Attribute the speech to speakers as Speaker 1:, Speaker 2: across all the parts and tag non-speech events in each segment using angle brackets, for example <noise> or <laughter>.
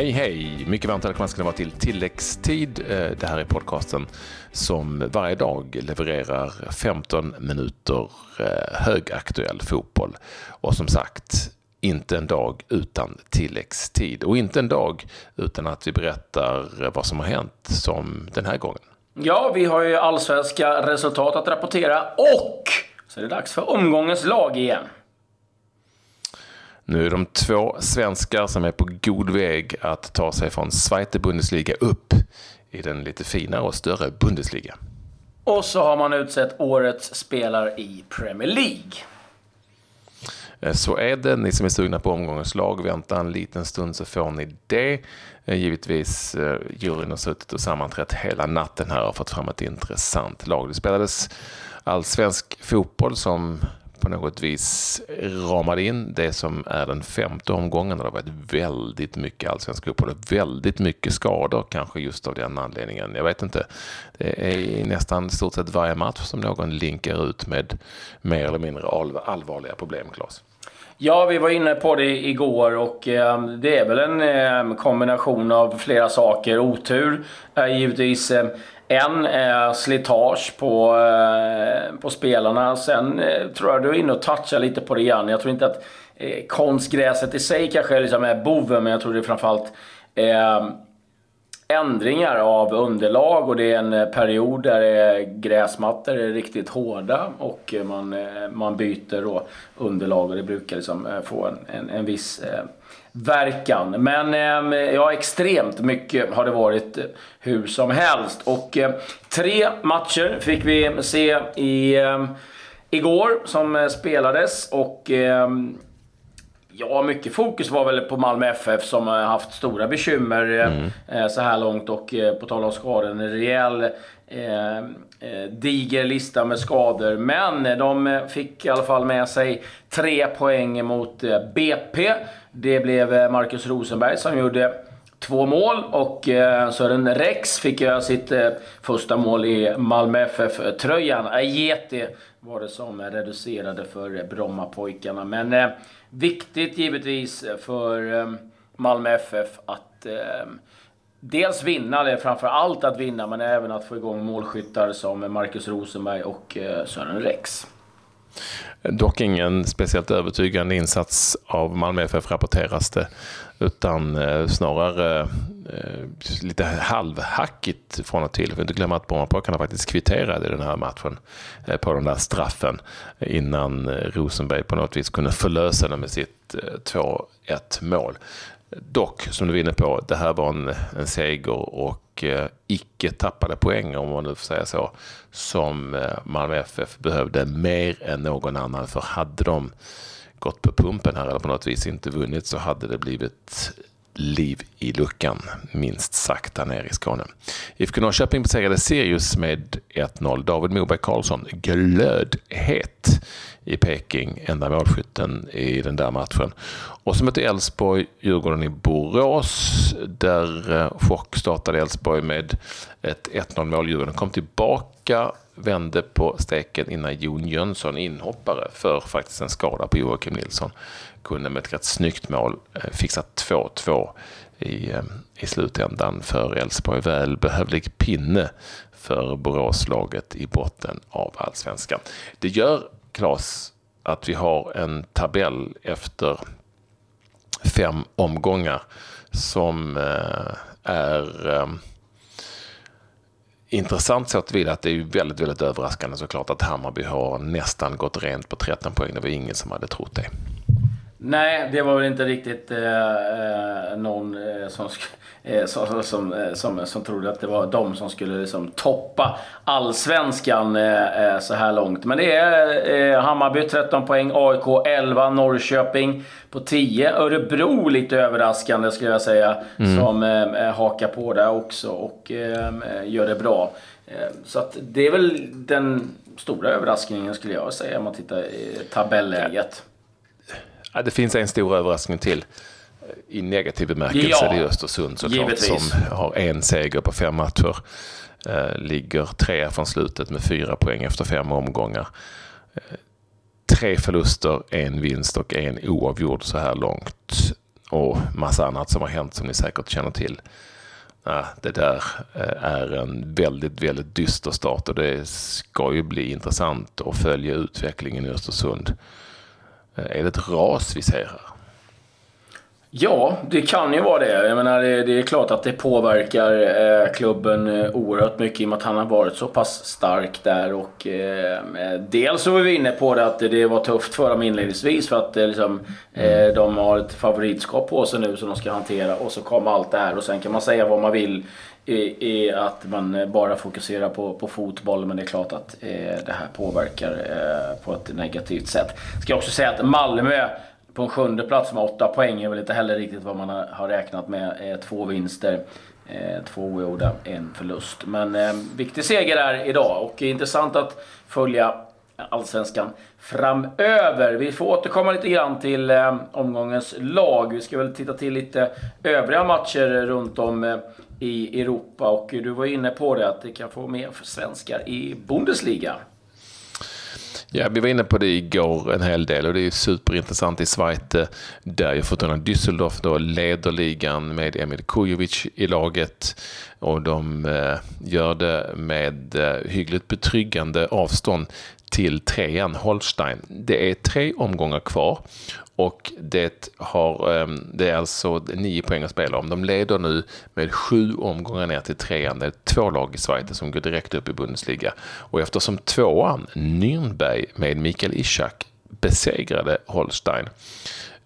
Speaker 1: Hej hej! Mycket varmt välkomna ska ni vara till tilläggstid. Eh, det här är podcasten som varje dag levererar 15 minuter eh, högaktuell fotboll. Och som sagt, inte en dag utan tilläggstid. Och inte en dag utan att vi berättar vad som har hänt som den här gången.
Speaker 2: Ja, vi har ju allsvenska resultat att rapportera och så är det dags för omgångens lag igen.
Speaker 1: Nu är de två svenskar som är på god väg att ta sig från Zweite Bundesliga upp i den lite finare och större Bundesliga.
Speaker 2: Och så har man utsett årets spelare i Premier League.
Speaker 1: Eh, så är det. Ni som är sugna på omgångens lag, vänta en liten stund så får ni det. Eh, givetvis, eh, juryn har suttit och sammanträtt hela natten här och fått fram ett intressant lag. Det spelades allsvensk fotboll som på något vis ramade in det som är den femte omgången. Det har varit väldigt mycket allsvensk fotboll och väldigt mycket skador, kanske just av den anledningen. Jag vet inte. Det är nästan stort sett varje match som någon linkar ut med mer eller mindre allvarliga problem, Claes.
Speaker 2: Ja, vi var inne på det igår och eh, det är väl en eh, kombination av flera saker. Otur är givetvis eh, en är slitage på, eh, på spelarna. Sen eh, tror jag du är inne och touchar lite på det igen. Jag tror inte att konstgräset i sig kanske liksom är boven, men jag tror det är framförallt eh, ändringar av underlag och det är en eh, period där eh, gräsmattor är riktigt hårda och eh, man, man byter då underlag och det brukar liksom få en, en, en viss verkan. Men ja, extremt mycket har det varit hur som helst. Och tre matcher fick vi se i, igår som spelades. Och Ja, mycket fokus var väl på Malmö FF som har haft stora bekymmer mm. så här långt. Och på tal om skador, en rejäl eh, diger lista med skador. Men de fick i alla fall med sig tre poäng mot BP. Det blev eh, Marcus Rosenberg som gjorde två mål och eh, Sören Rex fick göra sitt eh, första mål i Malmö FF-tröjan. Ajeti äh, var det som reducerade för Brommapojkarna. Men eh, viktigt givetvis för eh, Malmö FF att eh, dels vinna, eller framför allt att vinna, men även att få igång målskyttar som Marcus Rosenberg och Sören Rex.
Speaker 1: Dock ingen speciellt övertygande insats av Malmö FF rapporteras det. Utan eh, snarare eh, lite halvhackigt från och till. Vi får inte glömma att Brommapojkarna faktiskt kvitterade den här matchen eh, på den där straffen innan Rosenberg på något vis kunde förlösa den med sitt 2-1 mål. Dock, som du var inne på, det här var en, en seger och eh, icke tappade poäng, om man nu får säga så, som eh, Malmö FF behövde mer än någon annan. För hade de gått på pumpen här eller på något vis inte vunnit så hade det blivit liv i luckan, minst sagt, där nere i Skåne. IFK Norrköping besegrade Sirius med 1-0. David Moberg Karlsson glödhet i Peking, enda målskytten i den där matchen. Och så mötte Elfsborg Djurgården i Borås. Där eh, chock startade Elfsborg med ett 1-0 mål. Djurgården kom tillbaka, vände på steken innan Jon Jönsson, inhoppare för faktiskt en skada på Joakim Nilsson, kunde med ett rätt snyggt mål eh, fixa 2-2 i, eh, i slutändan för Elfsborg. Välbehövlig pinne för Boråslaget i botten av allsvenskan. Det gör Klas, att vi har en tabell efter fem omgångar som eh, är intressant så tillvida att det är väldigt, väldigt överraskande såklart att Hammarby har nästan gått rent på 13 poäng. Det var ingen som hade trott det.
Speaker 2: Nej, det var väl inte riktigt eh, eh någon eh, som, <laughs> eh, som, som, eh, som, som, trodde att det var de som skulle liksom toppa allsvenskan eh, så här långt. Men det är Hammarby 13 poäng, AIK 11, Norrköping på 10. Örebro lite överraskande skulle jag säga, mm. som hakar på där också och gör det bra. Så att det är väl den stora överraskningen skulle jag säga om man tittar i tabelläget.
Speaker 1: Ja, det finns en stor överraskning till i negativ bemärkelse. Ja, det är Östersund såklart som har en seger på fem matcher. Eh, ligger tre från slutet med fyra poäng efter fem omgångar. Eh, tre förluster, en vinst och en oavgjord så här långt. och massa annat som har hänt som ni säkert känner till. Det där är en väldigt, väldigt dyster start och det ska ju bli intressant att följa utvecklingen i Östersund. Är det ett ras vi ser här?
Speaker 2: Ja, det kan ju vara det. Jag menar, det, det är klart att det påverkar eh, klubben eh, oerhört mycket i och med att han har varit så pass stark där. Och, eh, dels så var vi inne på det att det var tufft för dem inledningsvis för att eh, liksom, eh, de har ett favoritskap på sig nu som de ska hantera. Och så kommer allt det här och sen kan man säga vad man vill är att man eh, bara fokuserar på, på fotboll. Men det är klart att eh, det här påverkar eh, på ett negativt sätt. Ska jag också säga att Malmö på en sjunde plats med åtta poäng är väl inte heller riktigt vad man har räknat med. Eh, två vinster, eh, två oavgjorda, en förlust. Men eh, viktig seger där idag och intressant att följa Allsvenskan framöver. Vi får återkomma lite grann till eh, omgångens lag. Vi ska väl titta till lite övriga matcher runt om eh, i Europa och du var inne på det att det kan få mer för svenskar i Bundesliga.
Speaker 1: Ja, vi var inne på det igår en hel del och det är superintressant i Schweiz eh, där ju Fortuna Düsseldorf då leder ligan med Emil Kujovic i laget och de eh, gör det med eh, hyggligt betryggande avstånd till trean Holstein. Det är tre omgångar kvar och det, har, ehm, det är alltså nio poäng att spela om. De leder nu med sju omgångar ner till trean. Det är två lag i Sverige som går direkt upp i Bundesliga. Och eftersom tvåan, Nürnberg med Mikael Ishak, besegrade Holstein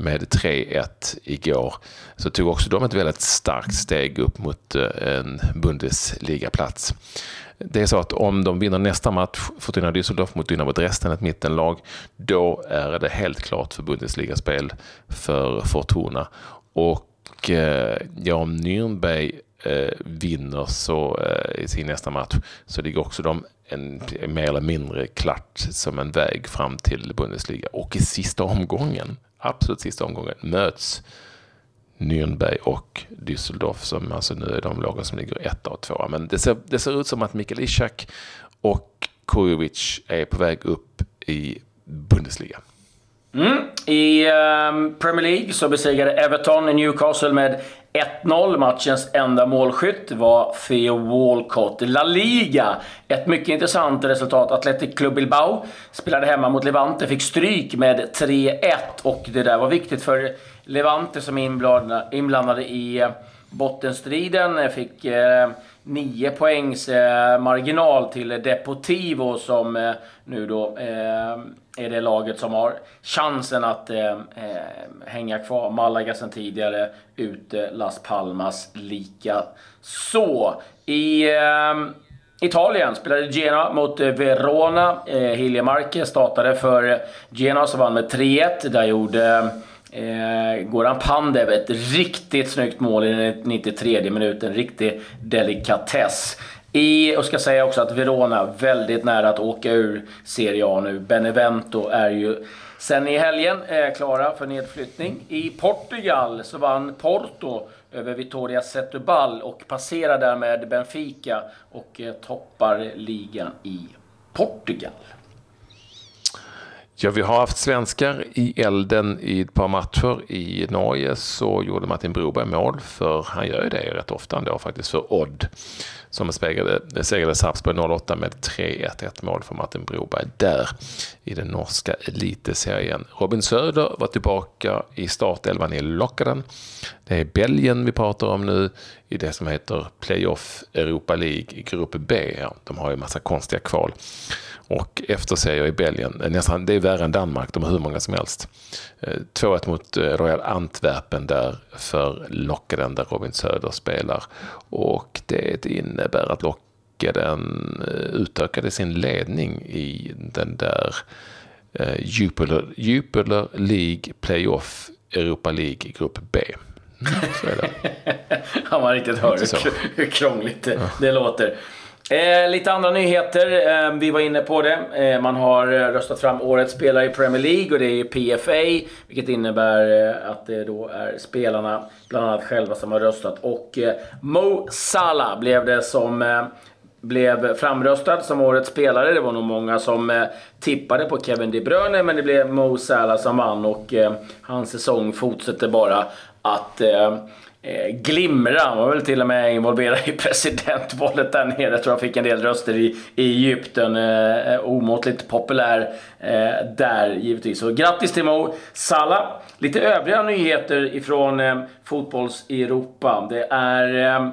Speaker 1: med 3-1 igår så tog också de ett väldigt starkt steg upp mot eh, en Bundesliga-plats. Det är så att om de vinner nästa match, Fortuna Düsseldorf mot Dynamo Dresden, ett mittenlag, då är det helt klart för Bundesliga-spel för Fortuna. Och eh, ja, om Nürnberg eh, vinner så, eh, i sin nästa match så ligger också de en mer eller mindre klart som en väg fram till Bundesliga. Och i sista omgången, absolut sista omgången, möts Nürnberg och Düsseldorf som alltså nu är de lagen som ligger etta och tvåa. Men det ser, det ser ut som att Mikael Ishak och Kujovic är på väg upp i Bundesliga.
Speaker 2: Mm. I um, Premier League så besegrade Everton Newcastle med 1-0. Matchens enda målskytt var Theo Walcott. La Liga. Ett mycket intressant resultat. Athletic Club Bilbao spelade hemma mot Levante, fick stryk med 3-1 och det där var viktigt för Levante som är inblandade i eh, bottenstriden. Fick eh, 9 poängs eh, marginal till Deportivo som eh, nu då eh, är det laget som har chansen att eh, eh, hänga kvar. Malaga sen tidigare, ute Las Palmas lika så. I eh, Italien spelade Genoa mot eh, Verona. Eh, Hilje startade för Genoa som vann med 3-1. Där gjorde Eh, Goran Pandev, ett riktigt snyggt mål i den 93 minuten. Riktig delikatess. I, och ska säga också att Verona väldigt nära att åka ur Serie A nu. Benevento är ju sen i helgen eh, klara för nedflyttning. I Portugal så vann Porto över Vitória Setúbal och passerar därmed Benfica och eh, toppar ligan i Portugal.
Speaker 1: Ja, vi har haft svenskar i elden i ett par matcher. I Norge så gjorde Martin Broberg mål, för han gör ju det rätt ofta ändå faktiskt, för Odd. Som segrade, segrade Sarpsborg 08 med 3-1, ett mål för Martin Broberg där i den norska eliteserien. Robin Söder var tillbaka i startelvan i Lockaren. Det är Belgien vi pratar om nu i det som heter Playoff Europa League i grupp B. De har ju massa konstiga kval och efterserier i Belgien. Eh, nästan, det är värre än Danmark, de har hur många som helst. Eh, 2-1 mot eh, Royal Antwerpen där för Lockeden där Robin Söder spelar. Och det innebär att Lockeden utökade sin ledning i den där Jupiler, Jupiler League Playoff Europa League grupp B. Så är det. <laughs>
Speaker 2: ja, man riktigt hör hur krångligt det, ja. det låter. Eh, lite andra nyheter. Eh, vi var inne på det. Eh, man har röstat fram årets spelare i Premier League och det är PFA. Vilket innebär eh, att det då är spelarna, bland annat själva, som har röstat. Och eh, Mo Salah blev det som eh, blev framröstad som årets spelare. Det var nog många som tippade på Kevin De Bruyne, men det blev Mo Salah som vann och hans säsong fortsätter bara att eh, eh, glimra. Han var väl till och med involverad i <laughs> presidentvalet där nere. Jag tror han fick en del röster i, i Egypten. Eh, eh, omåttligt populär eh, där givetvis. Så grattis till Mo Salah. Lite övriga nyheter ifrån eh, fotbolls-Europa. Det är eh,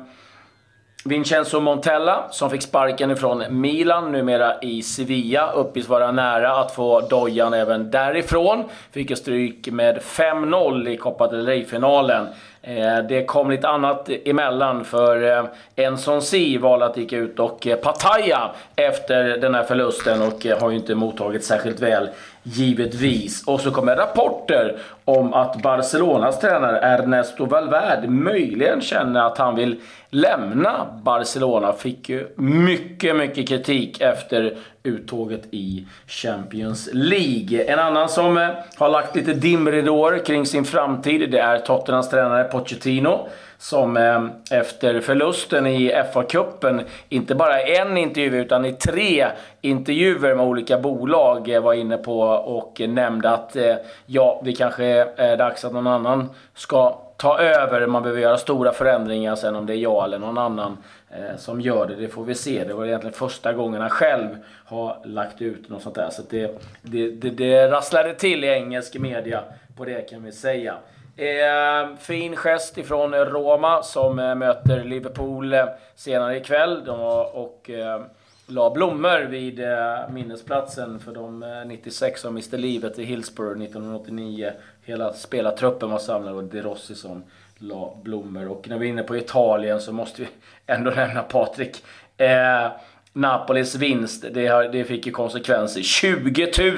Speaker 2: Vincenzo Montella som fick sparken ifrån Milan, numera i Sevilla, uppges vara nära att få dojan även därifrån. Fick ju stryk med 5-0 i Copa del Rey-finalen. Eh, det kom lite annat emellan för eh, Enson Si valde att gick ut och eh, Pattaya efter den här förlusten och har ju inte mottagit särskilt väl givetvis. Och så kommer rapporter om att Barcelonas tränare Ernesto Valverde möjligen känner att han vill lämna Barcelona. Fick ju mycket, mycket kritik efter uttåget i Champions League. En annan som eh, har lagt lite dimridåer kring sin framtid, det är Tottenhams tränare Pochettino. Som eh, efter förlusten i FA-cupen, inte bara en intervju utan i tre intervjuer med olika bolag eh, var inne på och nämnde att eh, ja, det kanske är dags att någon annan ska ta över. Man behöver göra stora förändringar sen om det är jag eller någon annan eh, som gör det. Det får vi se. Det var egentligen första gången han själv har lagt ut något sånt där. Så det, det, det, det rasslade till i engelsk media på det kan vi säga. Eh, fin gest ifrån Roma som eh, möter Liverpool eh, senare ikväll. De, var och eh, la blommor vid eh, minnesplatsen för de eh, 96 som miste livet i Hillsborough 1989 hela spelartruppen var samlad och De Rossi som la blommor. Och när vi är inne på Italien så måste vi ändå <laughs> nämna Patrik. Ehm, Napolis vinst, det, har, det fick ju konsekvenser. 20 000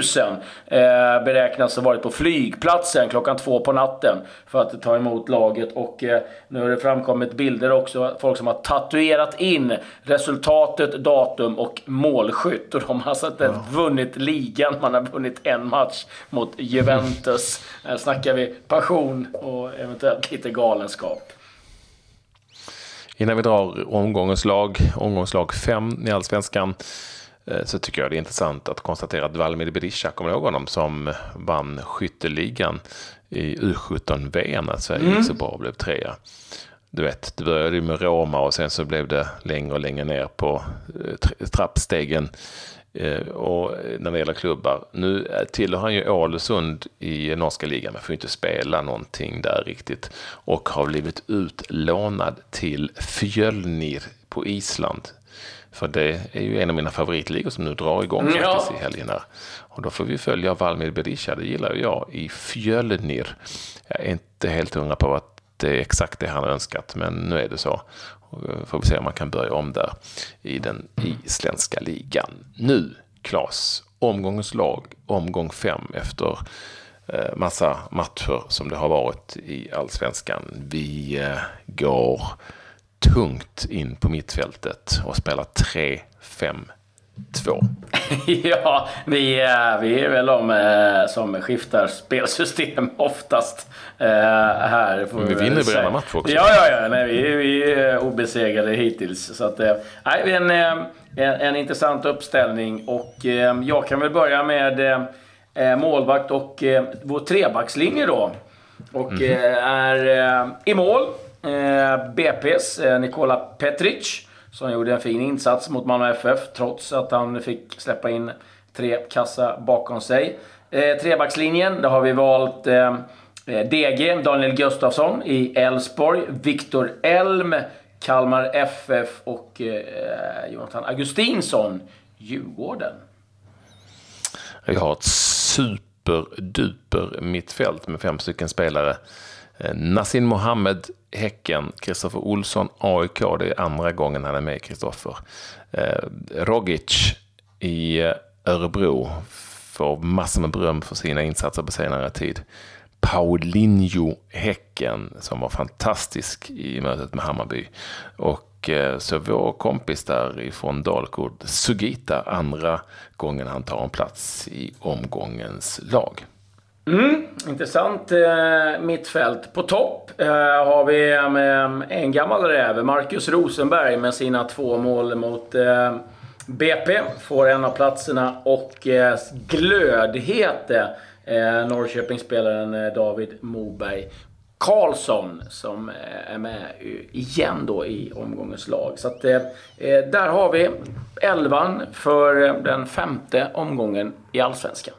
Speaker 2: eh, beräknas ha varit på flygplatsen klockan två på natten för att ta emot laget. Och eh, nu har det framkommit bilder också, folk som har tatuerat in resultatet, datum och målskytt. Och de har alltså inte ja. vunnit ligan, man har vunnit en match mot Juventus. Här snackar vi passion och eventuellt lite galenskap.
Speaker 1: Innan vi drar omgångens lag, omgångslag 5 i Allsvenskan, eh, så tycker jag det är intressant att konstatera att Valmir Berisha, kommer ihåg honom, som vann skytteligan i U17-VM när Sverige mm. gick så bra och blev trea. Du vet, det började med Roma och sen så blev det längre och längre ner på eh, trappstegen och när det gäller klubbar. Nu tillhör han ju Ålesund i norska ligan, men får inte spela någonting där riktigt. Och har blivit utlånad till Fjölnir på Island. För det är ju en av mina favoritligor som nu drar igång ja. faktiskt i helgen här. Och då får vi följa Valmir Berisha, det gillar ju jag, i Fjölnir. Jag är inte helt hundra på att det är exakt det han har önskat, men nu är det så. Eh, får vi se om man kan börja om där i den isländska ligan. Nu, Klas, omgångens lag, omgång fem efter eh, massa matcher som det har varit i allsvenskan. Vi eh, går tungt in på mittfältet och spelar 3-5 Två. <laughs>
Speaker 2: ja, vi, vi är väl de eh, som skiftar spelsystem <laughs> oftast eh, här.
Speaker 1: Men vi vinner varenda match också.
Speaker 2: Ja, ja, ja. Nej, vi, vi är obesegrade hittills. Så att, eh, nej, en, en, en intressant uppställning. Och jag kan väl börja med målvakt och vår trebackslinje då. Och mm. är i mål BP's Nikola Petric som gjorde en fin insats mot Malmö FF trots att han fick släppa in tre kassa bakom sig. Eh, trebackslinjen, där har vi valt eh, eh DG, Daniel Gustafsson i Elfsborg, Viktor Elm, Kalmar FF och eh, Jonathan Augustinsson, Djurgården.
Speaker 1: Vi har ett superduper mittfält med fem stycken spelare. Eh, Nassim Mohammed, Häcken, Kristoffer Olsson, AIK. Det är andra gången han är med, Kristoffer. Eh, Rogic i eh, Örebro får massor med beröm för sina insatser på senare tid. Paulinho Häcken som var fantastisk i mötet med Hammarby. Och så vår kompis därifrån Dalkurd, Sugita, andra gången han tar en plats i omgångens lag.
Speaker 2: Mm, intressant eh, mittfält. På topp eh, har vi eh, en gammal räv, Marcus Rosenberg med sina två mål mot eh, BP. Får en av platserna och eh, glödhete eh, Norrköpingsspelaren eh, David Moberg Karlsson som eh, är med igen då i omgångens lag. Så att, eh, eh där har vi elvan för eh, den femte omgången i Allsvenskan.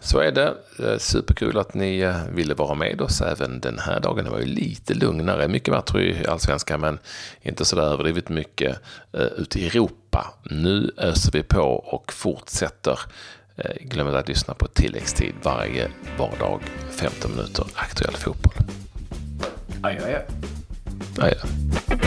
Speaker 1: Så är det. Eh, superkul att ni eh, ville vara med oss även den här dagen. Det var ju lite lugnare. Mycket matcher i Allsvenskan men inte så där överdrivet mycket uh, ute i Europa. Nu öser vi på och fortsätter. Glöm inte att lyssna på tilläggstid varje vardag. 15 minuter aktuell fotboll.
Speaker 2: Adjö, adjö.
Speaker 1: Adjö.